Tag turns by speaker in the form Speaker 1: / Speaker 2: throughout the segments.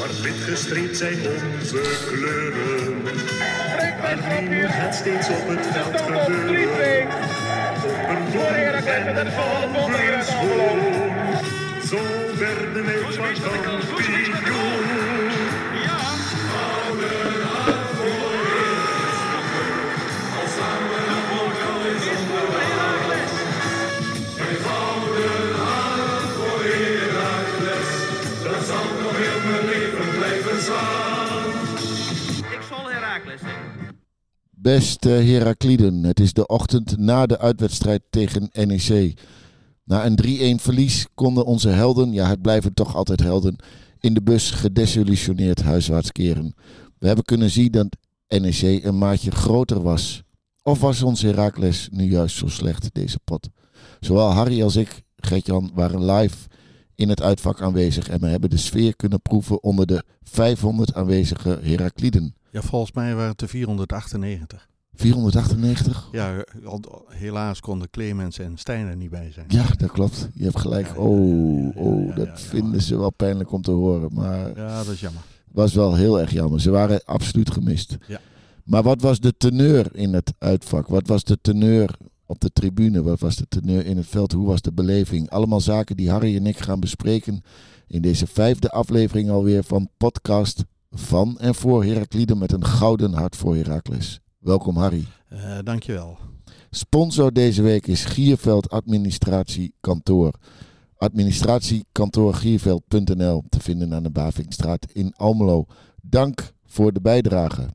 Speaker 1: Zwart wit gestreept zijn onze kleuren. En nu het steeds op het veld gebeuren. Op een doel en van schoon. Zo werden wij van kampioen.
Speaker 2: Beste Herakliden, het is de ochtend na de uitwedstrijd tegen NEC. Na een 3-1 verlies konden onze helden, ja het blijven toch altijd helden, in de bus gedesillusioneerd huiswaarts keren. We hebben kunnen zien dat NEC een maatje groter was. Of was ons Herakles nu juist zo slecht, deze pot? Zowel Harry als ik, Gertjan, waren live in het uitvak aanwezig en we hebben de sfeer kunnen proeven onder de 500 aanwezige Herakliden.
Speaker 3: Ja, volgens mij waren het de 498.
Speaker 2: 498?
Speaker 3: Ja, helaas konden Clemens en Stijn er niet bij zijn.
Speaker 2: Ja, dat klopt. Je hebt gelijk.
Speaker 3: Ja, ja,
Speaker 2: Oh, oh, dat vinden ze wel pijnlijk om te horen. Maar
Speaker 3: Ja, dat is jammer.
Speaker 2: was wel heel erg jammer. Ze waren absoluut gemist.
Speaker 3: Ja.
Speaker 2: Maar wat was de teneur in het uitvak? Wat was de teneur op de tribune? Wat was de teneur in het veld? Hoe was de beleving? Allemaal zaken die Harry en ik gaan bespreken in deze vijfde aflevering alweer van podcast van en voor Herakliden met een gouden hart voor Herakles. Welkom Harry.
Speaker 3: Eh dankjewel.
Speaker 2: Sponsor deze week is Gierveld Administratie Kantoor. Administratiekantoor Gierveld.nl te vinden aan de Bavingstraat in Almelo. Dank voor de bijdrage.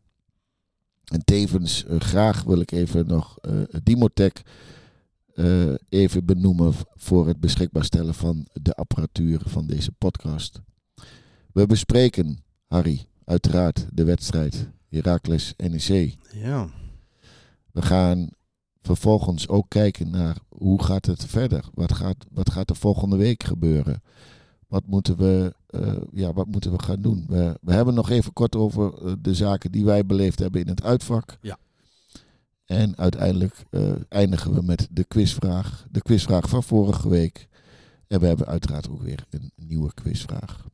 Speaker 2: En tevens eh, graag wil ik even nog eh Dimotech even benoemen voor het beschikbaar stellen van de apparatuur van deze podcast. We bespreken, Harry, uiteraard de wedstrijd Heracles NEC.
Speaker 3: Ja.
Speaker 2: We gaan vervolgens ook kijken naar hoe gaat het verder? Wat gaat, wat gaat er volgende week gebeuren? Wat moeten we, eh, ja, wat moeten we gaan doen? We, we hebben nog even kort over eh, de zaken die wij beleefd hebben in het uitvak.
Speaker 3: Ja.
Speaker 2: En uiteindelijk eh, eindigen we met de quizvraag. De quizvraag van vorige week. En we hebben uiteraard ook weer een nieuwe quizvraag.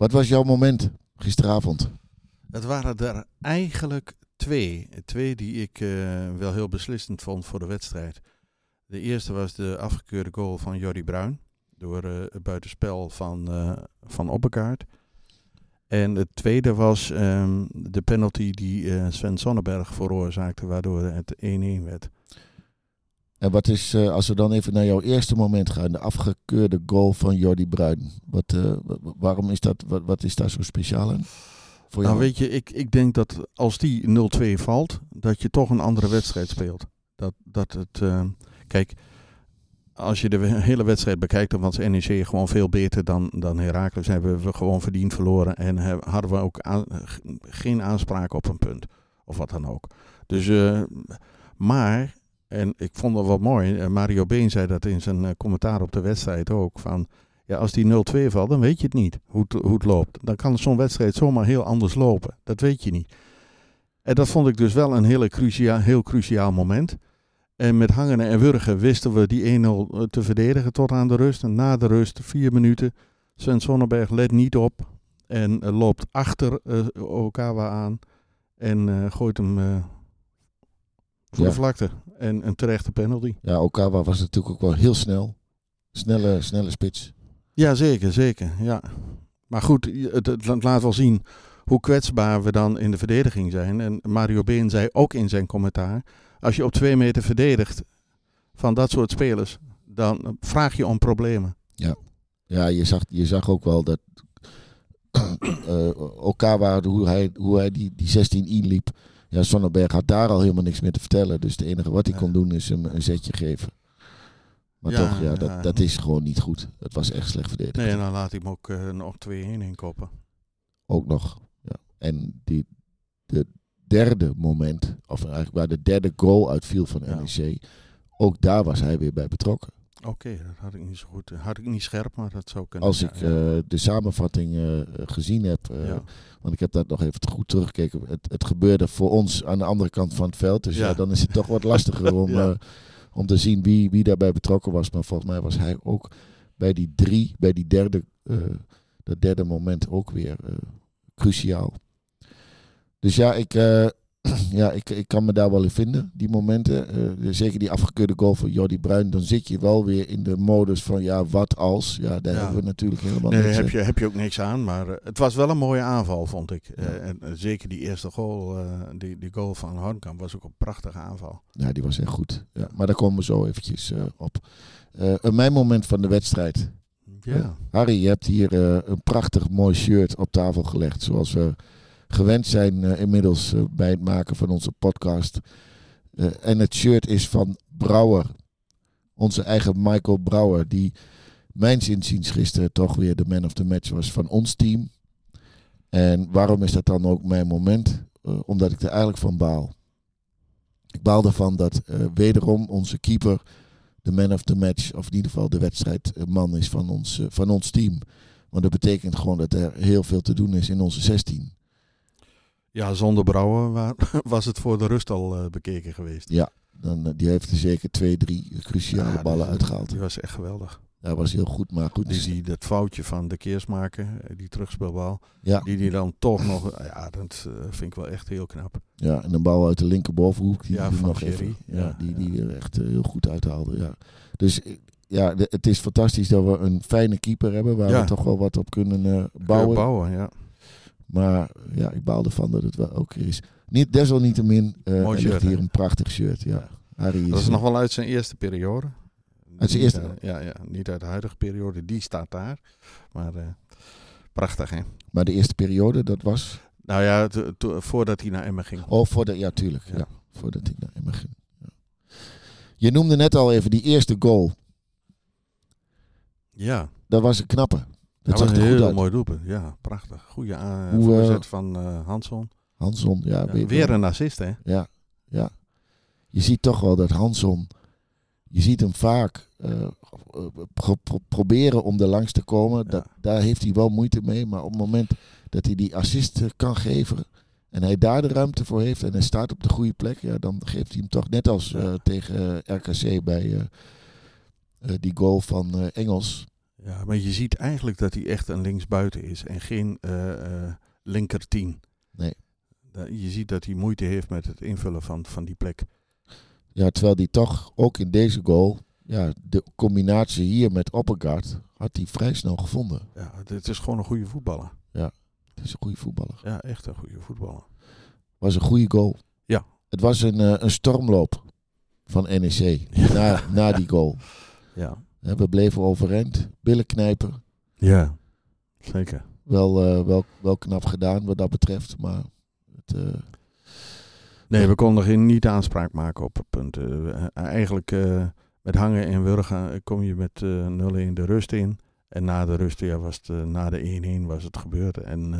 Speaker 2: Wat was jouw moment gisteravond?
Speaker 3: Het waren er eigenlijk twee. Twee die ik eh, wel heel beslissend vond voor de wedstrijd. De eerste was de afgekeurde goal van Jordi Bruin. Door eh, het buitenspel van, eh van Oppegaard. En het tweede was ehm, de penalty die Sven Sonnenberg veroorzaakte. Waardoor het 1-1 werd.
Speaker 2: En wat is, eh, als we dan even naar jouw eerste moment gaan, de afgekeurde goal van Jordi Bruin. Wat, eh, wa- wa- waarom is dat, wat, wat is daar zo speciaal aan? Voor jou?
Speaker 3: Nou weet je, ik, ik denk dat als die 0-2 valt, dat je toch een andere wedstrijd speelt. Dat, dat het, eh, kijk, als je de hele wedstrijd bekijkt, dan was NEC gewoon veel beter dan, dan Heracles. Hebben we gewoon verdiend verloren en heb- hadden we ook aan- geen aanspraak op een punt. Of wat dan ook. Dus, maar, en ik vond het wel mooi, eh, Mario Been zei dat in zijn eh, commentaar op de wedstrijd ook, van ja, als die 0-2 valt, dan weet je het niet hoe het, hoe het loopt. Dan kan zo'n wedstrijd zomaar heel anders lopen. Dat weet je niet. En dat vond ik dus wel een hele crucia heel cruciaal moment. En met hangen en wurgen wisten we die 1-0 te verdedigen tot aan de rust. En na de rust, vier minuten, Sven Sonnenberg let niet op. En eh, loopt achter eh, Okawa aan. En eh, gooit hem eh, voor
Speaker 2: Ja.
Speaker 3: de vlakte. En een terechte penalty.
Speaker 2: Ja, Okawa was natuurlijk ook wel heel snel. Snelle, snelle spits.
Speaker 3: Ja, zeker, zeker. Ja. Maar goed, het, het la- laat wel zien hoe kwetsbaar we dan in de verdediging zijn. En Mario Been zei ook in zijn commentaar: als je op twee meter verdedigt van dat soort spelers, dan vraag je om problemen.
Speaker 2: Ja, je zag, je zag ook wel dat eh, Okawa, hoe hij, hoe hij die, die 16 inliep. Ja, Sonnenberg had daar al helemaal niks meer te vertellen. Dus het enige wat hij kon doen is hem een zetje geven. Maar
Speaker 3: Ja,
Speaker 2: toch, ja,
Speaker 3: ja.
Speaker 2: dat, dat is gewoon niet goed. Het was echt slecht verdedigd.
Speaker 3: Nee, en dan laat hij hem ook eh, nog 2-1 inkoppen.
Speaker 2: Ook nog. Ja. En die, de derde moment, of eigenlijk waar de derde goal uitviel van. NEC, ook daar was hij weer bij betrokken.
Speaker 3: Oké, dat had ik niet zo goed. Had ik niet scherp, maar dat zou kunnen.
Speaker 2: Als
Speaker 3: Ja,
Speaker 2: ik
Speaker 3: ja.
Speaker 2: eh, de samenvatting eh, gezien heb, eh,
Speaker 3: Ja.
Speaker 2: want ik heb dat nog even goed teruggekeken. Het, het gebeurde voor ons aan de andere kant van het veld. Dus ja, dan is het toch wat lastiger om, eh, om te zien wie, wie daarbij betrokken was. Maar volgens mij was hij ook bij die drie, bij die derde, eh, dat derde moment ook weer eh, cruciaal. Dus ja, ik, eh, ja ik, ik kan me daar wel in vinden, die momenten. Eh, zeker die afgekeurde goal van Jordi Bruin. Dan zit je wel weer in de modus van ja, wat als. Ja, daar
Speaker 3: Ja.
Speaker 2: hebben we natuurlijk helemaal
Speaker 3: Nee,
Speaker 2: niks
Speaker 3: heb
Speaker 2: aan.
Speaker 3: je, heb je ook niks aan. Maar eh, het was wel een mooie aanval, vond ik.
Speaker 2: Ja.
Speaker 3: Eh, en eh, zeker die eerste goal, eh, die, die goal van Hornkamp, was ook een prachtige aanval.
Speaker 2: Ja, die was echt goed. Ja, maar daar komen we zo eventjes eh, op. Eh, mijn moment van de wedstrijd.
Speaker 3: Ja.
Speaker 2: Harry, je hebt hier eh, een prachtig mooi shirt op tafel gelegd. Zoals we gewend zijn eh, inmiddels eh, bij het maken van onze podcast. Eh, en het shirt is van Brouwer. Onze eigen Michael Brouwer. Die mijn zinziens gisteren toch weer de man of the match was van ons team. En waarom is dat dan ook mijn moment? Omdat ik er eigenlijk van baal. Ik baal ervan dat wederom onze keeper de man of the match, of in ieder geval de wedstrijdman is van ons, van ons team. Want dat betekent gewoon dat er heel veel te doen is in onze 16.
Speaker 3: Ja, zonder Brouwer wa- was het voor de rust al eh, bekeken geweest.
Speaker 2: Ja, dan, eh, die heeft er zeker twee, drie cruciale
Speaker 3: Ja,
Speaker 2: ballen
Speaker 3: die-
Speaker 2: uitgehaald.
Speaker 3: Die was echt geweldig.
Speaker 2: Dat was heel goed, maar goed.
Speaker 3: Die, die, dat foutje van de Keersmaker, eh, die terugspeelbal,
Speaker 2: ja,
Speaker 3: die die dan toch nog, ja, dat vind ik wel echt heel knap.
Speaker 2: ja, en een bal uit de linkerbovenhoek. Die
Speaker 3: Ja,
Speaker 2: die
Speaker 3: van
Speaker 2: nog even, ja,
Speaker 3: Ja,
Speaker 2: die, die er echt heel goed uithaalde. Ja. Dus ja, het is fantastisch dat we een fijne keeper hebben waar we toch wel wat op kunnen bouwen.
Speaker 3: Bouwen, ja.
Speaker 2: Maar ja, ik baal ervan dat het wel ook is. Niet, desalniettemin eh
Speaker 3: Mooi
Speaker 2: ligt
Speaker 3: shirt,
Speaker 2: hier
Speaker 3: hè?
Speaker 2: een prachtig shirt. Ja. Harry is,
Speaker 3: Dat is nog wel uit zijn eerste periode.
Speaker 2: Uit zijn
Speaker 3: Niet,
Speaker 2: eerste?
Speaker 3: eh, ja, ja, niet uit de huidige periode. Die staat daar. Maar eh, prachtig, hè?
Speaker 2: Maar de eerste periode, dat was...
Speaker 3: Nou ja, voordat hij naar Emmen ging.
Speaker 2: Oh, voor de, ja, tuurlijk. Ja.
Speaker 3: Ja.
Speaker 2: voordat ik naar Emmen ging. Ja. Je noemde net al even die eerste goal.
Speaker 3: Ja,
Speaker 2: Dat was een knappe. Dat zag
Speaker 3: was
Speaker 2: er
Speaker 3: een heel mooi doelpunt. Ja, prachtig. Goede aan,
Speaker 2: Hoe, eh,
Speaker 3: voorzet van eh Hansson.
Speaker 2: Hanson, ja,
Speaker 3: Ja, weer een assist, hè?
Speaker 2: Ja, ja. Je ziet toch wel dat Hanson... Je ziet hem vaak eh, pro- pro- proberen om er langs te komen. Dat, daar heeft hij wel moeite mee. Maar op het moment dat hij die assist eh, kan geven... en hij daar de ruimte voor heeft... en hij staat op de goede plek... Ja, dan geeft hij hem toch net als eh, tegen eh, RKC bij eh, eh, die goal van eh, Engels...
Speaker 3: Ja, maar je ziet eigenlijk dat hij echt een linksbuiten is en geen eh linker tien.
Speaker 2: Nee.
Speaker 3: Je ziet dat hij moeite heeft met het invullen van, van die plek.
Speaker 2: Ja, terwijl hij toch ook in deze goal... Ja, de combinatie hier met Oppergaard... had hij vrij snel gevonden.
Speaker 3: Ja, het is gewoon een goede voetballer.
Speaker 2: Het is een goede voetballer.
Speaker 3: Ja, echt een goede voetballer.
Speaker 2: was een goede goal.
Speaker 3: Ja.
Speaker 2: Het was een, eh, een stormloop van NEC na, na die goal.
Speaker 3: Ja.
Speaker 2: We bleven overeind, billen knijpen.
Speaker 3: Ja, zeker.
Speaker 2: Wel, eh, wel, wel knap gedaan wat dat betreft, maar het, eh,
Speaker 3: Nee, we konden geen niet aanspraak maken op punten. Eh, eigenlijk met hangen en wurgen kom je met eh 0-1 de rust in. En na de rust, ja, was het, na de 1-1 was het gebeurd. En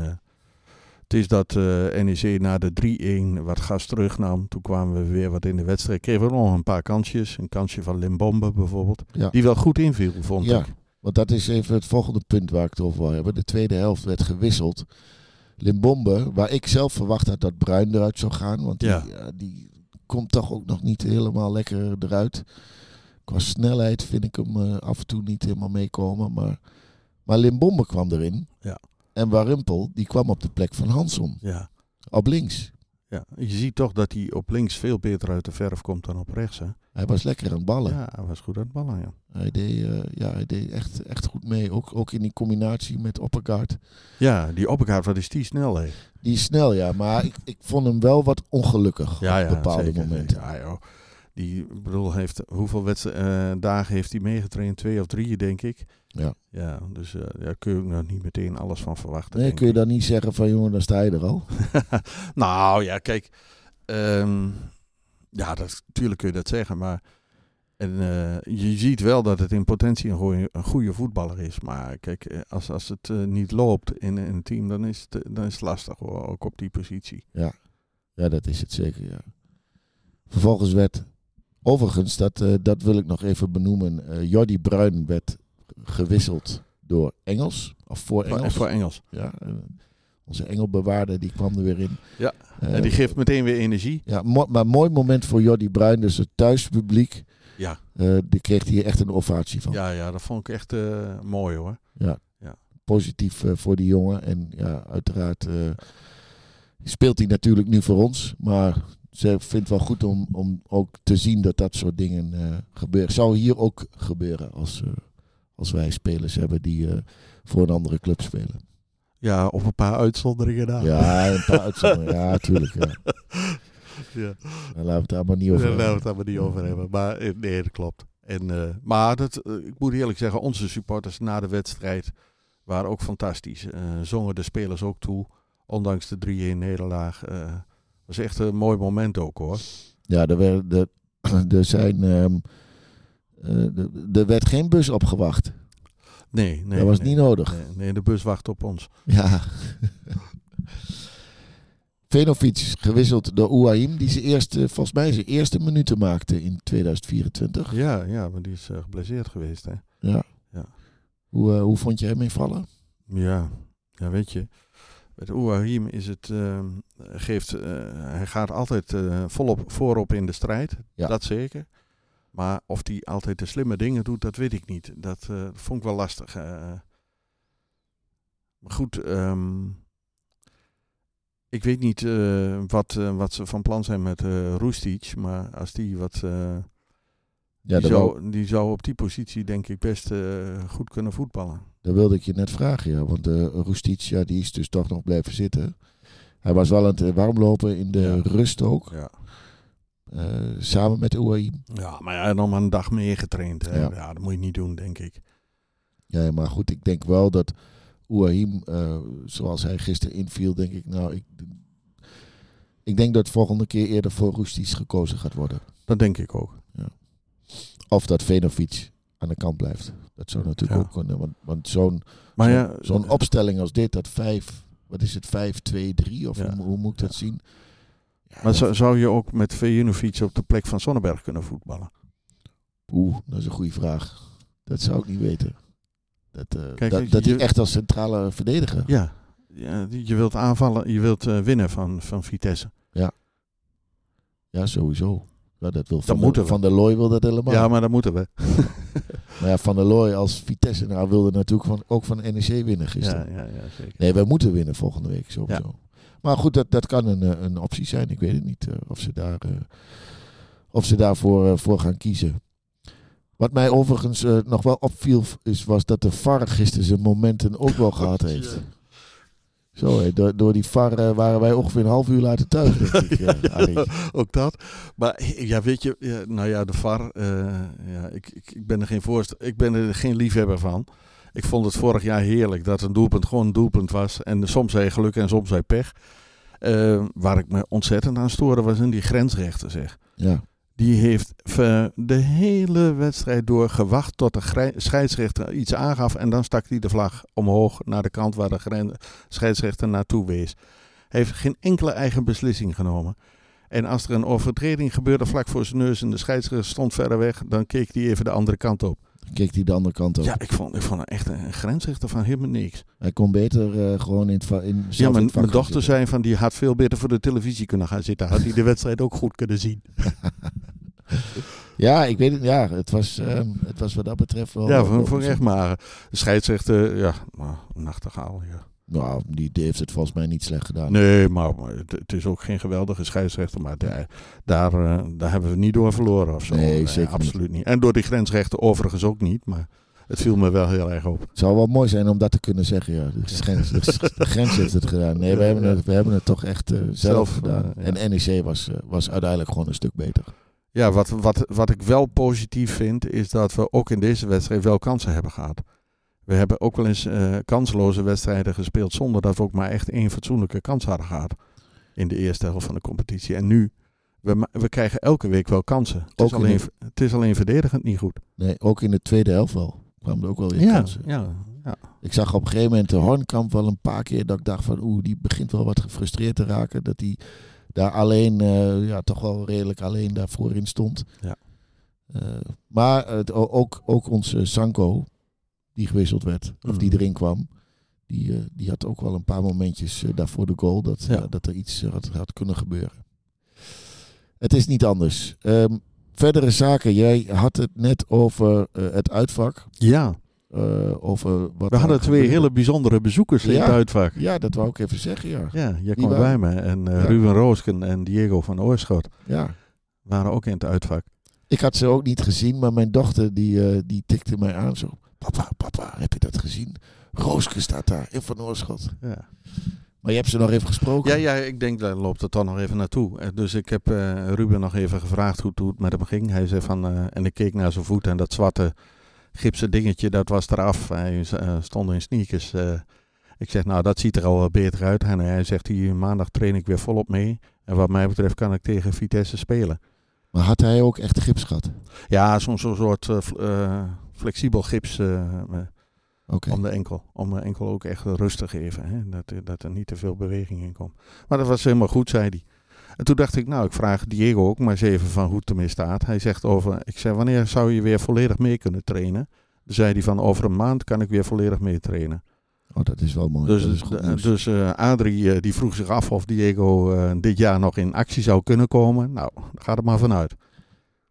Speaker 3: het is dat eh, NEC na de 3-1 wat gas terugnam. Toen kwamen we weer wat in de wedstrijd. Kregen we nog een paar kansjes. Een kansje van Limbombe bijvoorbeeld.
Speaker 2: ja.
Speaker 3: Die wel goed inviel, vond
Speaker 2: Ja.
Speaker 3: ik.
Speaker 2: Want dat is even het volgende punt waar ik het over wil hebben. De tweede helft werd gewisseld. Limbombe, waar ik zelf verwacht had dat Bruin eruit zou gaan. Want die,
Speaker 3: Ja.
Speaker 2: ja, die komt toch ook nog niet helemaal lekker eruit. Qua snelheid vind ik hem eh, af en toe niet helemaal meekomen. Maar, maar Limbombe kwam erin.
Speaker 3: Ja.
Speaker 2: En Warimpel, die kwam op de plek van Hanson.
Speaker 3: Ja.
Speaker 2: Op links.
Speaker 3: ja. Je ziet toch dat hij op links veel beter uit de verf komt dan op rechts. Hè?
Speaker 2: Hij was lekker aan het ballen.
Speaker 3: Ja, hij was goed aan het ballen, ja.
Speaker 2: Hij deed, eh, ja, hij deed echt, echt goed mee. Ook, ook in die combinatie met Oppergaard.
Speaker 3: Ja, die opgaaf, wat is die snel, hè?
Speaker 2: Die is snel, ja. Maar ik, ik vond hem wel wat ongelukkig
Speaker 3: Ja, ja,
Speaker 2: op bepaalde
Speaker 3: zeker.
Speaker 2: momenten.
Speaker 3: Ja, joh. Die bedoel, heeft, hoeveel wedst- eh, dagen heeft hij meegetraind? Twee of drie, denk ik.
Speaker 2: Ja.
Speaker 3: Ja, dus eh daar kun je ook nog niet meteen alles van verwachten.
Speaker 2: Nee, kun je dan niet zeggen van jongen, dan sta je er al.
Speaker 3: nou ja, kijk. ehm, ja, dat, natuurlijk kun je dat zeggen, maar en, eh, je ziet wel dat het in potentie een goeie, een goede voetballer is. Maar kijk, als, als het niet loopt in, in een team, dan is het, dan is het lastig hoor, ook op die positie.
Speaker 2: Ja, dat is het zeker, ja. Vervolgens werd, overigens, dat, eh, dat wil ik nog even benoemen. eh Jordi Bruin werd gewisseld door Engels. Of voor Engels.
Speaker 3: voor Engels.
Speaker 2: Ja, eh, onze Engelbewaarder die kwam er weer in.
Speaker 3: Ja, en die geeft meteen weer energie.
Speaker 2: Ja, mo- maar mooi moment voor Jordi Bruin. Dus het thuispubliek.
Speaker 3: Ja.
Speaker 2: die kreeg hier echt een ovatie van.
Speaker 3: Ja, ja, dat vond ik echt mooi hoor.
Speaker 2: Ja.
Speaker 3: Ja.
Speaker 2: positief voor die jongen. En ja, uiteraard speelt hij natuurlijk nu voor ons. Maar ze vindt het wel goed om, om ook te zien dat dat soort dingen eh gebeuren. Zou hier ook gebeuren als, eh, als wij spelers hebben die eh, voor een andere club spelen.
Speaker 3: Ja, op een paar uitzonderingen na.
Speaker 2: Ja, een paar uitzonderingen. Ja, tuurlijk. Ja.
Speaker 3: Ja.
Speaker 2: Dan laten we het daar maar niet over
Speaker 3: Daar gaan we
Speaker 2: hebben.
Speaker 3: het allemaal niet over hebben. Maar nee, dat klopt. En, maar dat, ik moet eerlijk zeggen, onze supporters na de wedstrijd waren ook fantastisch. Zongen de spelers ook toe, ondanks de 3-1 nederlaag. Eh was echt een mooi moment ook hoor.
Speaker 2: Ja, er, werd, er, er zijn... ehm, eh, er- er werd geen bus opgewacht.
Speaker 3: Nee, nee.
Speaker 2: dat was
Speaker 3: nee.
Speaker 2: niet nodig.
Speaker 3: Nee, nee, de bus wacht op ons.
Speaker 2: Ja. Venovic gewisseld door Ouahim, die zijn eerste, volgens mij zijn eerste minuten maakte in 2024.
Speaker 3: Ja, ja, maar die is eh, geblesseerd geweest. Hè?
Speaker 2: Ja.
Speaker 3: Ja.
Speaker 2: Hoe, eh, hoe vond je hem invallen?
Speaker 3: Ja, ja, weet je. Met Ouahim is het, ehm, geeft, eh, hij gaat altijd eh, volop voorop in de strijd.
Speaker 2: Ja.
Speaker 3: Dat zeker. Maar of hij altijd de slimme dingen doet, dat weet ik niet. Dat eh, vond ik wel lastig. maar goed, ehm, ik weet niet wat, wat ze van plan zijn met Roestic. Maar als die wat...
Speaker 2: Ja,
Speaker 3: die, zou, die zou op die positie denk ik best goed kunnen voetballen.
Speaker 2: Daar wilde ik je net vragen, ja. Want uh, Roestic, ja, die is dus toch nog blijven zitten. Hij was wel aan het eh, warmlopen in de
Speaker 3: Ja.
Speaker 2: rust ook.
Speaker 3: Ja.
Speaker 2: eh, samen met Ouahim.
Speaker 3: Ja, maar hij had nog maar een dag meer getraind. Hè?
Speaker 2: Ja.
Speaker 3: Ja. dat moet je niet doen, denk ik.
Speaker 2: Ja, maar goed, ik denk wel dat Ouahim, eh, zoals hij gisteren inviel, denk ik, nou, ik, ik denk dat volgende keer eerder voor Roestic gekozen gaat worden.
Speaker 3: Dat denk ik ook.
Speaker 2: Of dat Venovic aan de kant blijft. Dat zou natuurlijk
Speaker 3: Ja.
Speaker 2: ook kunnen. Want, want zo'n zo'n
Speaker 3: ja,
Speaker 2: zo'n opstelling als dit, dat 5, wat is het, 5-2-3 of
Speaker 3: Ja.
Speaker 2: hoe, hoe moet ik dat zien? Ja,
Speaker 3: maar zou, je ook met Vejinovic op de plek van Sonnenberg kunnen voetballen?
Speaker 2: Oeh, dat is een goede vraag. Dat zou ik niet weten. Dat, eh,
Speaker 3: Kijk,
Speaker 2: dat,
Speaker 3: je-
Speaker 2: dat hij
Speaker 3: je-
Speaker 2: echt als centrale verdediger.
Speaker 3: Ja. ja je wilt aanvallen, je wilt eh, winnen van, van Vitesse.
Speaker 2: Ja, sowieso. Ja, dat wil van,
Speaker 3: we.
Speaker 2: van der Looy wil dat helemaal.
Speaker 3: Ja, maar dat moeten we.
Speaker 2: Maar ja, Van der Looy als Vitesse nou wilde natuurlijk van, ook van NEC winnen
Speaker 3: Ja,
Speaker 2: gisteren.
Speaker 3: ja, ja, zeker.
Speaker 2: Nee, wij moeten winnen volgende week sowieso. Maar goed, dat, dat kan een, eh, een optie zijn. Ik weet het niet eh, of ze, daar, eh, of ze daarvoor voor gaan kiezen. Wat mij overigens nog wel opviel, is, was dat de VAR gisteren zijn momenten ook wel gehad heeft. Zo, hé, door, door die VAR eh, waren wij ongeveer een half uur later thuis, denk ik. eh,
Speaker 3: ook dat. Maar ja, weet je, nou ja, de VAR, eh, ja, ik, ik, ik ben er geen voorst ik ben er geen liefhebber van. Ik vond het vorig jaar heerlijk dat een doelpunt gewoon een doelpunt was. En soms zei geluk en soms zei pech. Waar ik me ontzettend aan stoorde was in die grensrechter, zeg.
Speaker 2: Ja,
Speaker 3: Die heeft eh, de hele wedstrijd door gewacht tot de scheidsrechter iets aangaf. En dan stak hij de vlag omhoog naar de kant waar de scheidsrechter naartoe wees. Hij heeft geen enkele eigen beslissing genomen. En als er een overtreding gebeurde vlak voor zijn neus en de scheidsrechter stond verder weg, dan keek hij even de andere kant op.
Speaker 2: keek hij de andere kant op.
Speaker 3: Ja, ik vond, ik vond echt een grensrechter van helemaal niks.
Speaker 2: Hij kon beter eh, gewoon in het, va- in,
Speaker 3: Ja, mijn, dochter zei van die had veel beter voor de televisie kunnen gaan zitten. Had hij de wedstrijd ook goed kunnen zien.
Speaker 2: Ja, ik weet het. Ja, het was, ehm, het was wat dat betreft wel...
Speaker 3: Ja, vond, ik echt maar. De scheidsrechter, ja, maar een nachtegaal, ja.
Speaker 2: Nou, die, die heeft het volgens mij niet slecht gedaan.
Speaker 3: Nee, maar, maar het, het is ook geen geweldige scheidsrechter. Maar daar, daar, eh, daar hebben we niet door verloren of zo.
Speaker 2: Nee, zeker
Speaker 3: absoluut niet. En door die grensrechter overigens ook niet. Maar het viel me wel heel erg op.
Speaker 2: Het zou wel mooi zijn om dat te kunnen zeggen. Ja. De, grens, de, grens heeft het gedaan. Nee, we hebben het, we hebben het toch echt eh, zelf,
Speaker 3: Zelf,
Speaker 2: gedaan.
Speaker 3: eh, ja.
Speaker 2: En NEC was, was uiteindelijk gewoon een stuk beter.
Speaker 3: Ja, wat, wat, wat ik wel positief vind, is dat we ook in deze wedstrijd wel kansen hebben gehad. We hebben ook wel eens eh, kansloze wedstrijden gespeeld zonder dat we ook maar echt één fatsoenlijke kans hadden gehad. In de eerste helft van de competitie. En nu, we, we krijgen elke week wel kansen. Het,
Speaker 2: Ook
Speaker 3: is alleen,
Speaker 2: de-
Speaker 3: het is alleen verdedigend niet goed.
Speaker 2: Nee, ook in de tweede helft wel. kwamen er ook wel weer
Speaker 3: Ja,
Speaker 2: kansen.
Speaker 3: ja, ja.
Speaker 2: Ik zag op een gegeven moment de Hornkamp wel een paar keer dat ik dacht van oeh, die begint wel wat gefrustreerd te raken. Dat hij daar alleen, eh, ja, toch wel redelijk alleen daarvoor in stond.
Speaker 3: Ja.
Speaker 2: Eh, maar het, ook, ook onze Sanko, die gewisseld werd, of die
Speaker 3: Mhm.
Speaker 2: erin kwam, die, eh, die had ook wel een paar momentjes eh, daarvoor de goal dat,
Speaker 3: Ja.
Speaker 2: eh, dat er iets had, had kunnen gebeuren. Het is niet anders. Ehm, verdere zaken, jij had het net over het uitvak.
Speaker 3: ja.
Speaker 2: over wat
Speaker 3: We hadden twee
Speaker 2: gebeurde.
Speaker 3: hele bijzondere bezoekers in het uitvak.
Speaker 2: Ja, dat wou ik even zeggen, ja.
Speaker 3: Ja, jij kwam bij me. En
Speaker 2: Ja.
Speaker 3: Ruben Roosken en Diego van Oorschot
Speaker 2: ja.
Speaker 3: waren ook in het uitvak.
Speaker 2: Ik had ze ook niet gezien, maar mijn dochter die, die tikte mij aan zo. Papa, papa, heb je dat gezien? Rooske staat daar in Van Oorschot.
Speaker 3: Ja.
Speaker 2: Maar je hebt ze nog even gesproken?
Speaker 3: Ja, ja, ik denk daar loopt het dan nog even naartoe. Eh, Dus ik heb eh, Ruben nog even gevraagd hoe, hoe het met hem ging. Hij zei van, eh, en ik keek naar zijn voet en dat zwarte gipsen dingetje, dat was eraf. Hij stond in sneakers. eh. ik zeg, nou, dat ziet er al wel beter uit. En hij zegt, hier maandag train ik weer volop mee. En wat mij betreft kan ik tegen Vitesse spelen.
Speaker 2: Maar had hij ook echt gips gehad?
Speaker 3: Ja, zo'n zo'n soort flexibel gips eh, eh, om de enkel. Om de enkel ook echt rust te geven. Hè? Dat, er- dat er niet te veel beweging in komt. Maar dat was helemaal goed, zei hij. En toen dacht ik, nou, ik vraag Diego ook maar eens even van hoe het ermee staat. Hij zegt over, ik zei, wanneer zou je weer volledig mee kunnen trainen? Toen zei hij van, over een maand kan ik weer volledig mee trainen.
Speaker 2: Oh, dat is wel mooi.
Speaker 3: Dus,
Speaker 2: is goed
Speaker 3: eh, dus eh, Adrie eh, die vroeg zich af of Diego eh, dit jaar nog in actie zou kunnen komen. Nou, ga er maar vanuit.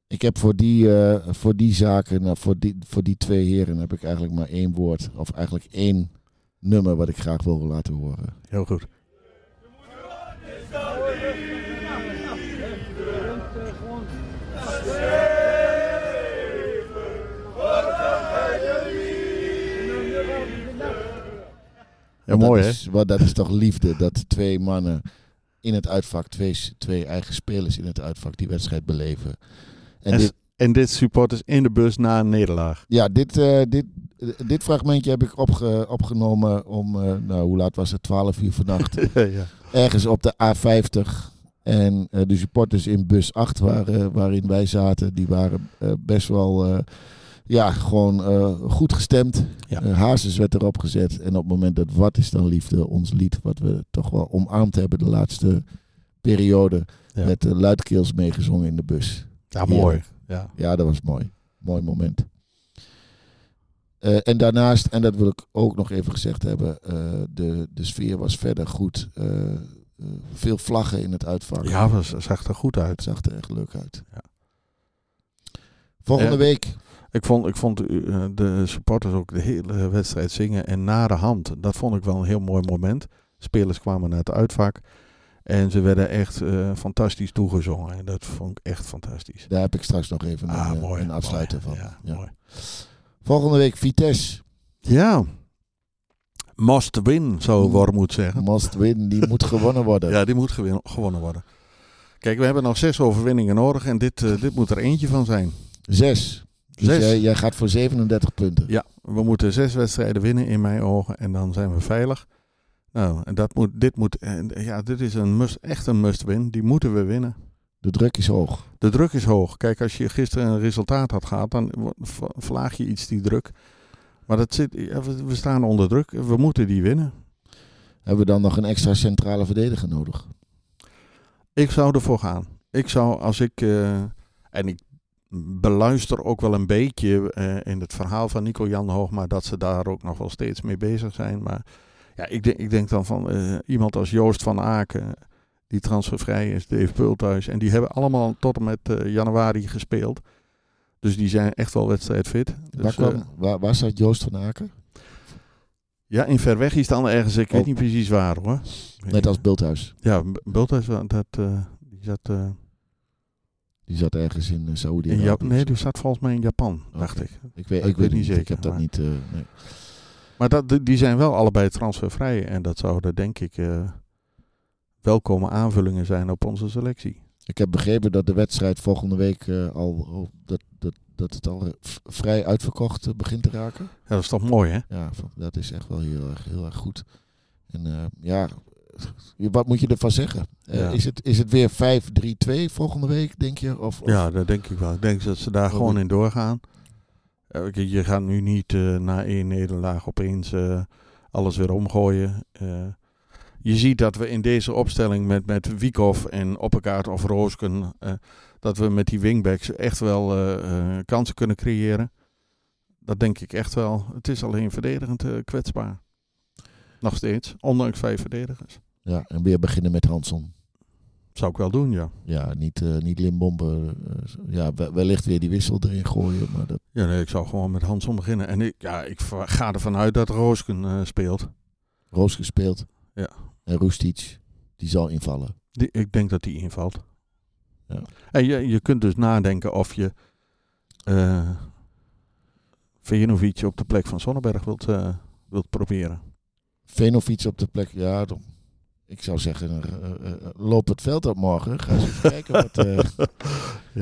Speaker 2: Ik heb voor die, eh, voor die zaken, nou, voor, die, voor die twee heren, heb ik eigenlijk maar één woord. Of eigenlijk één nummer wat ik graag wil laten horen.
Speaker 3: Heel goed. Ja, mooi
Speaker 2: dat
Speaker 3: hè?
Speaker 2: Is, dat is toch liefde dat twee mannen in het uitvak, twee, twee eigen spelers in het uitvak, die wedstrijd beleven. En
Speaker 3: En,
Speaker 2: dit,
Speaker 3: en dit supporters in de bus na een nederlaag.
Speaker 2: ja, dit, eh, dit, dit fragmentje heb ik opge, opgenomen om, eh, nou hoe laat was het, 12 uur vannacht.
Speaker 3: ja.
Speaker 2: ergens op de A50. En eh, de supporters in bus 8 waren, waarin wij zaten, die waren best wel ja, gewoon goed gestemd.
Speaker 3: Ja.
Speaker 2: Hazes werd erop gezet. En op het moment dat Wat is dan liefde, ons lied, wat we toch wel omarmd hebben de laatste periode,
Speaker 3: Ja.
Speaker 2: met de luidkeels meegezongen in de bus.
Speaker 3: Ja, mooi. Ja.
Speaker 2: Ja, dat was mooi. Mooi moment. Eh, en daarnaast, en dat wil ik ook nog even gezegd hebben, eh, de, de sfeer was verder goed. Eh, eh, veel vlaggen in het uitvak.
Speaker 3: ja, dat zag er goed
Speaker 2: Het
Speaker 3: uit.
Speaker 2: zag er echt leuk uit.
Speaker 3: Ja.
Speaker 2: Volgende week.
Speaker 3: Ik vond, ik vond eh, de supporters ook de hele wedstrijd zingen en na de hand. Dat vond ik wel een heel mooi moment. Spelers kwamen naar het uitvak en ze werden echt eh, fantastisch toegezongen. En dat vond ik echt fantastisch.
Speaker 2: Daar heb ik straks nog even
Speaker 3: Ah,
Speaker 2: een, eh,
Speaker 3: mooi.
Speaker 2: een afsluiter
Speaker 3: mooi.
Speaker 2: van.
Speaker 3: Ja,
Speaker 2: Ja.
Speaker 3: mooi.
Speaker 2: Volgende week Vitesse.
Speaker 3: Ja. Must win, zou
Speaker 2: Mm.
Speaker 3: Wormoed zeggen.
Speaker 2: Must win. Die moet gewonnen worden.
Speaker 3: Ja, die moet gewin- gewonnen worden. Kijk, we hebben nog zes overwinningen nodig en dit, eh, dit moet er eentje van zijn.
Speaker 2: Zes. Dus
Speaker 3: Zes.
Speaker 2: Jij, jij gaat voor 37 punten.
Speaker 3: Ja, we moeten zes wedstrijden winnen in mijn ogen en dan zijn we veilig. Nou, en dat moet, dit, moet, ja, dit is een must, echt een must-win. Die moeten we winnen.
Speaker 2: De druk is hoog.
Speaker 3: De druk is hoog. Kijk, als je gisteren een resultaat had gehad, dan verlaag je iets die druk. Maar dat zit, we staan onder druk. We moeten die winnen.
Speaker 2: Hebben we dan nog een extra centrale verdediger nodig?
Speaker 3: Ik zou ervoor gaan. Ik zou, als ik. eh, en ik beluister ook wel een beetje eh, in het verhaal van Nico Jan Hoogma dat ze daar ook nog wel steeds mee bezig zijn. Maar ja, ik denk, ik denk dan van eh, iemand als Joost van Aken, die transfervrij is, Dave Pulthuis. En die hebben allemaal tot en met eh, januari gespeeld. Dus die zijn echt wel wedstrijdfit. Dus,
Speaker 2: waar, kwam,
Speaker 3: eh,
Speaker 2: waar, waar zat Joost van Aken?
Speaker 3: ja, in ver weg is dan ergens, ik weet
Speaker 2: Oh.
Speaker 3: niet precies waar hoor.
Speaker 2: Net als Bulthuis.
Speaker 3: Ja, Bulthuis, dat, die zat...
Speaker 2: Die zat ergens in Saoedi-Arabië.
Speaker 3: Nee, die zat volgens mij in Japan, dacht ik.
Speaker 2: Ik weet,
Speaker 3: Ik
Speaker 2: ik
Speaker 3: weet
Speaker 2: weet
Speaker 3: niet zeker,
Speaker 2: Ik heb dat niet. nee.
Speaker 3: Maar dat, die zijn wel allebei transfervrij. En dat zouden denk ik eh, welkome aanvullingen zijn op onze selectie.
Speaker 2: Ik heb begrepen dat de wedstrijd volgende week eh, al. dat, dat, dat het al eh, vrij uitverkocht begint te raken.
Speaker 3: Ja, dat is toch mooi, hè?
Speaker 2: Ja, dat is echt wel heel erg, heel erg goed. En ja, wat moet je ervan zeggen?
Speaker 3: Ja.
Speaker 2: is, het, is het weer 5-3-2 volgende week, denk je? Of, of-
Speaker 3: Ja, dat denk ik wel. Ik denk dat ze daar
Speaker 2: Oh,
Speaker 3: gewoon in doorgaan. Eh, je gaat nu niet eh, na één nederlaag opeens eh, alles weer omgooien. Je ziet dat we in deze opstelling met, met Wiekhoff en Opperkaart of Roosken... dat we met die wingbacks echt wel kansen kunnen creëren. Dat denk ik echt wel. Het is alleen verdedigend kwetsbaar. Nog steeds, ondanks vijf verdedigers.
Speaker 2: Ja, en weer beginnen met Hanson.
Speaker 3: Zou ik wel doen, ja.
Speaker 2: Ja, niet, eh niet Limbombe. eh, ja, we- wellicht weer die wissel erin gooien. Maar dat,
Speaker 3: Ja, nee, ik zou gewoon met Hansom beginnen. En ik, ja, ik ga ervan uit dat Roosken eh, speelt.
Speaker 2: Roos gespeeld.
Speaker 3: Ja.
Speaker 2: En Roestic, die zal invallen.
Speaker 3: Die, ik denk dat die invalt.
Speaker 2: Ja.
Speaker 3: En je, je kunt dus nadenken of je Vejanovic op de plek van Sonnenberg wilt, eh, wilt proberen.
Speaker 2: Venovic op de plek. Ja, dan, ik zou zeggen, eh, eh, eh, loop het veld op morgen. Ga eens even kijken wat,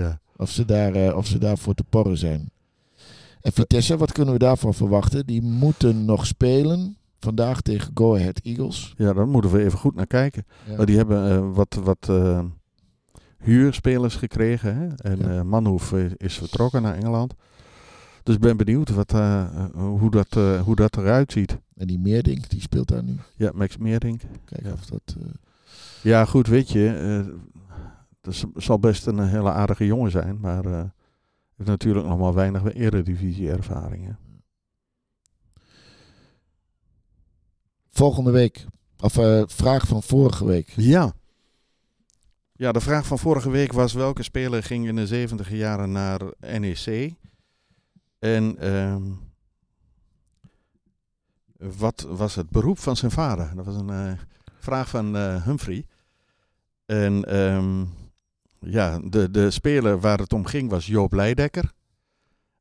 Speaker 3: Ja.
Speaker 2: of, ze daar, of ze daarvoor te porren zijn. En Vitesse, wat kunnen we daarvan verwachten? Die moeten nog spelen. Vandaag tegen Go Ahead Eagles.
Speaker 3: ja, daar moeten we even goed naar kijken.
Speaker 2: Ja.
Speaker 3: Die hebben wat, wat huurspelers gekregen. Hè? En
Speaker 2: Ja.
Speaker 3: Manhoef is vertrokken naar Engeland. Dus ik ben benieuwd wat, eh, eh, hoe, dat, eh, hoe dat eruit ziet.
Speaker 2: En die Meerdink, die speelt daar nu.
Speaker 3: Ja, Max Meerdink.
Speaker 2: Kijken
Speaker 3: Ja.
Speaker 2: of dat...
Speaker 3: Ja, goed, weet je. dat zal best een hele aardige jongen zijn. Maar heeft natuurlijk nog maar weinig eredivisie ervaringen.
Speaker 2: volgende week. Of vraag van vorige week.
Speaker 3: Ja. Ja, de vraag van vorige week was welke speler ging in de 70 jaren naar NEC? En ehm, wat was het beroep van zijn vader? Dat was een eh, vraag van eh, Humphrey. En ehm, ja, de, de speler waar het om ging was Joop Leidekker.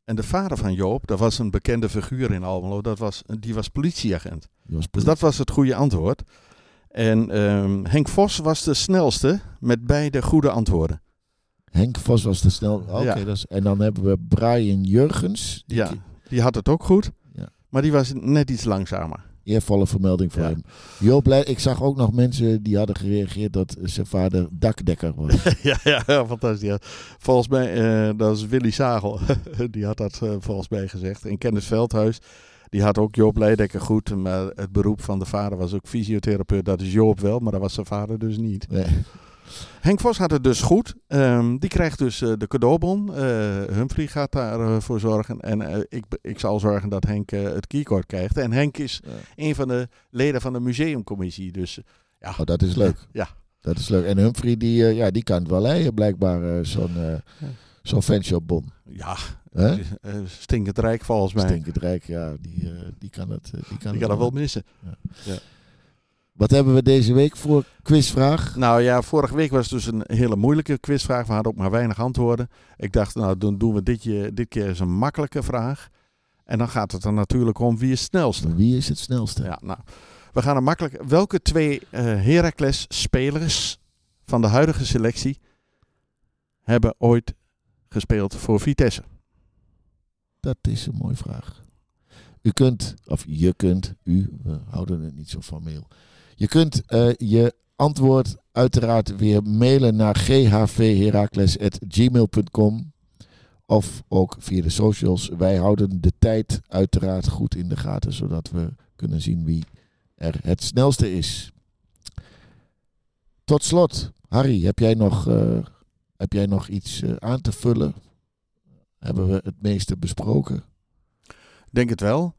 Speaker 3: En de vader van Joop, dat was een bekende figuur in Almelo, dat was, die was politieagent. Dus dat was het goede antwoord. En ehm, Henk Vos was de snelste met beide goede antwoorden.
Speaker 2: Henk Vos was te snel. Oké,
Speaker 3: Ja.
Speaker 2: en dan hebben we Brian Jurgens. Die
Speaker 3: Ja, die had het ook goed.
Speaker 2: Ja.
Speaker 3: Maar die was net iets langzamer.
Speaker 2: Eervolle vermelding voor
Speaker 3: Ja.
Speaker 2: hem. Joop ik zag ook nog mensen die hadden gereageerd dat zijn vader dakdekker was.
Speaker 3: ja, ja, ja, fantastisch. Volgens mij, eh, dat is Willy Sagel. die had dat eh, volgens mij gezegd. En Kenneth Veldhuis, die had ook Joop Leidekker goed. Maar het beroep van de vader was ook fysiotherapeut. Dat is Joop wel, maar dat was zijn vader dus niet.
Speaker 2: Nee.
Speaker 3: Henk Vos had het dus goed. Ehm, die krijgt dus eh, de cadeaubon. Eh, Humphrey gaat daarvoor voor zorgen. En eh, ik, ik zal zorgen dat Henk eh, het keycord krijgt. En Henk is
Speaker 2: Ja.
Speaker 3: een van de leden van de museumcommissie. Dus ja,
Speaker 2: Oh, dat is leuk.
Speaker 3: Ja.
Speaker 2: Dat is leuk. En Humphrey, die, eh, ja, die kan het wel leiden, blijkbaar, eh, zo'n eh zo'n fanshopbon.
Speaker 3: ja
Speaker 2: Hè?
Speaker 3: eh, stinkend rijk volgens mij.
Speaker 2: Stinkend rijk, ja, die, eh, die kan het, eh, die kan
Speaker 3: Die
Speaker 2: het
Speaker 3: kan wel missen.
Speaker 2: Wat hebben we deze week voor quizvraag?
Speaker 3: Nou ja, vorige week was het dus een hele moeilijke quizvraag. We hadden ook maar weinig antwoorden. Ik dacht, nou dan doen we dit, dit keer eens een makkelijke vraag. En dan gaat het er natuurlijk om wie is het snelste.
Speaker 2: Wie is het snelste?
Speaker 3: Ja, nou, we gaan er makkelijk. Welke twee eh Heracles-spelers van de huidige selectie hebben ooit gespeeld voor Vitesse?
Speaker 2: Dat is een mooie vraag. U kunt, of je kunt, u, we houden het niet zo formeel. Je kunt eh, je antwoord uiteraard weer mailen naar ghvherakles.gmail.com of ook via de socials. Wij houden de tijd uiteraard goed in de gaten, zodat we kunnen zien wie er het snelste is. Tot slot, Harry, heb jij nog, eh, heb jij nog iets eh, aan te vullen? Hebben we het meeste besproken?
Speaker 3: Denk het wel.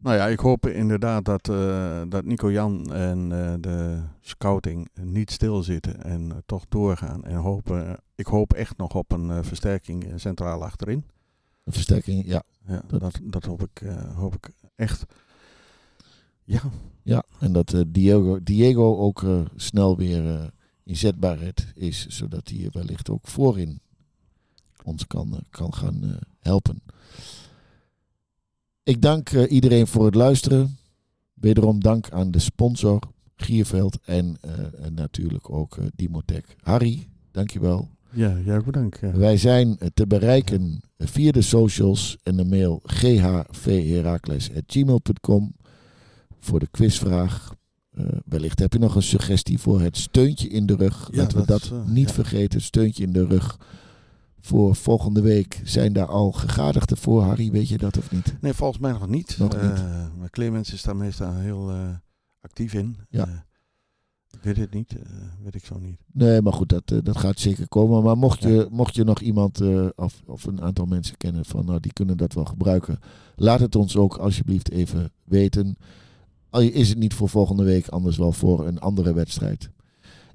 Speaker 3: Nou ja, ik hoop inderdaad dat, eh, dat Nico Jan en eh, de scouting niet stilzitten en eh, toch doorgaan. En hopen, ik hoop echt nog op een versterking centraal achterin.
Speaker 2: Een versterking, ja.
Speaker 3: Ja,
Speaker 2: Dat-
Speaker 3: dat, dat hoop, ik, hoop ik echt. Ja,
Speaker 2: ja. En dat Diego, Diego ook snel weer inzetbaarheid is, zodat hij wellicht ook voorin ons kan, kan gaan helpen. Ik dank eh, iedereen voor het luisteren. Wederom dank aan de sponsor Gierveld en, eh, en natuurlijk ook eh, Dimotech. Harry, dankjewel.
Speaker 3: ja, ja bedankt. Ja.
Speaker 2: Wij zijn te bereiken via de socials en de mail ghvherakles.gmail.com voor de quizvraag. Wellicht heb je nog een suggestie voor het steuntje in de rug.
Speaker 3: Ja,
Speaker 2: Laten we
Speaker 3: dat,
Speaker 2: dat niet vergeten, steuntje in de rug. Voor volgende week zijn daar al gegadigden voor. Harry, weet je dat of niet?
Speaker 3: Nee, volgens mij nog niet.
Speaker 2: Nog
Speaker 3: Eh,
Speaker 2: niet.
Speaker 3: maar Clemens is daar meestal heel eh, actief in.
Speaker 2: Ja.
Speaker 3: Eh, ik weet het niet, weet ik zo niet.
Speaker 2: Nee, maar goed, dat, dat gaat zeker komen. Maar mocht je, mocht je nog iemand of, of een aantal mensen kennen van nou, die kunnen dat wel gebruiken. Laat het ons ook alsjeblieft even weten. Al is het niet voor volgende week, anders wel voor een andere wedstrijd.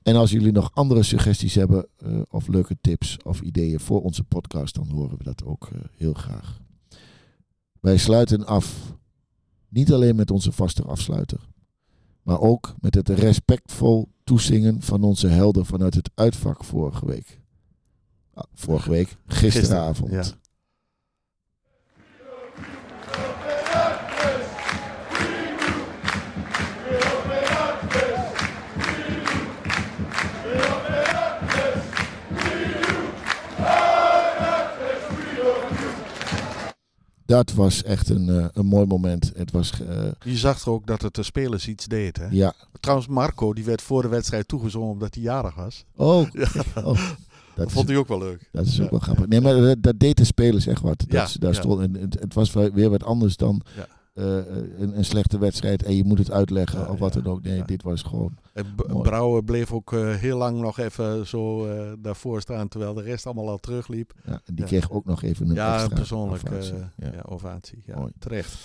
Speaker 2: En als jullie nog andere suggesties hebben eh, of leuke tips of ideeën voor onze podcast, dan horen we dat ook eh, heel graag. Wij sluiten af, niet alleen met onze vaste afsluiter, maar ook met het respectvol toezingen van onze helden vanuit het uitvak vorige week. Ah, vorige week, gisteravond.
Speaker 3: Ja.
Speaker 2: Dat was echt een, eh, een mooi moment. Het was, eh,
Speaker 3: Je zag er ook dat het de spelers iets deed. Hè?
Speaker 2: ja.
Speaker 3: Trouwens, Marco die werd voor de wedstrijd toegezongen omdat hij jarig was.
Speaker 2: Oh,
Speaker 3: Ja,
Speaker 2: oh,
Speaker 3: dat vond hij ook wel leuk.
Speaker 2: dat is
Speaker 3: Ja.
Speaker 2: ook wel grappig. Nee, maar dat, dat deed de spelers echt wat. Dat,
Speaker 3: Ja,
Speaker 2: daar
Speaker 3: ja.
Speaker 2: Stond, en het, het was weer wat anders dan
Speaker 3: Ja.
Speaker 2: eh, een, een slechte wedstrijd en je moet het uitleggen
Speaker 3: Ja,
Speaker 2: of wat
Speaker 3: ja,
Speaker 2: dan ook. Nee,
Speaker 3: ja.
Speaker 2: dit was gewoon...
Speaker 3: Brouwer bleef ook eh, heel lang nog even zo eh, daarvoor staan terwijl de rest allemaal al terugliep.
Speaker 2: Ja, en die kreeg ook nog even een
Speaker 3: ja,
Speaker 2: extra
Speaker 3: een persoonlijk
Speaker 2: ovatie.
Speaker 3: eh, ovatie. Ja,
Speaker 2: Mooi.
Speaker 3: terecht.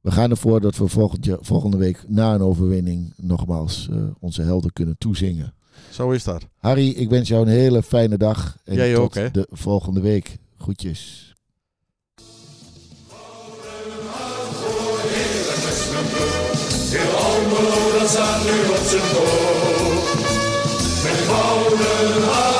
Speaker 2: We gaan ervoor dat we volgend volgende week na een overwinning nogmaals eh, onze helden kunnen toezingen.
Speaker 3: Zo is dat.
Speaker 2: Harry, ik wens jou een hele fijne dag. En
Speaker 3: Jij
Speaker 2: tot
Speaker 3: ook, hè?
Speaker 2: de volgende week. Groetjes.
Speaker 1: Heel Almelo, dat staat nu op zijn hoofd. Met gouden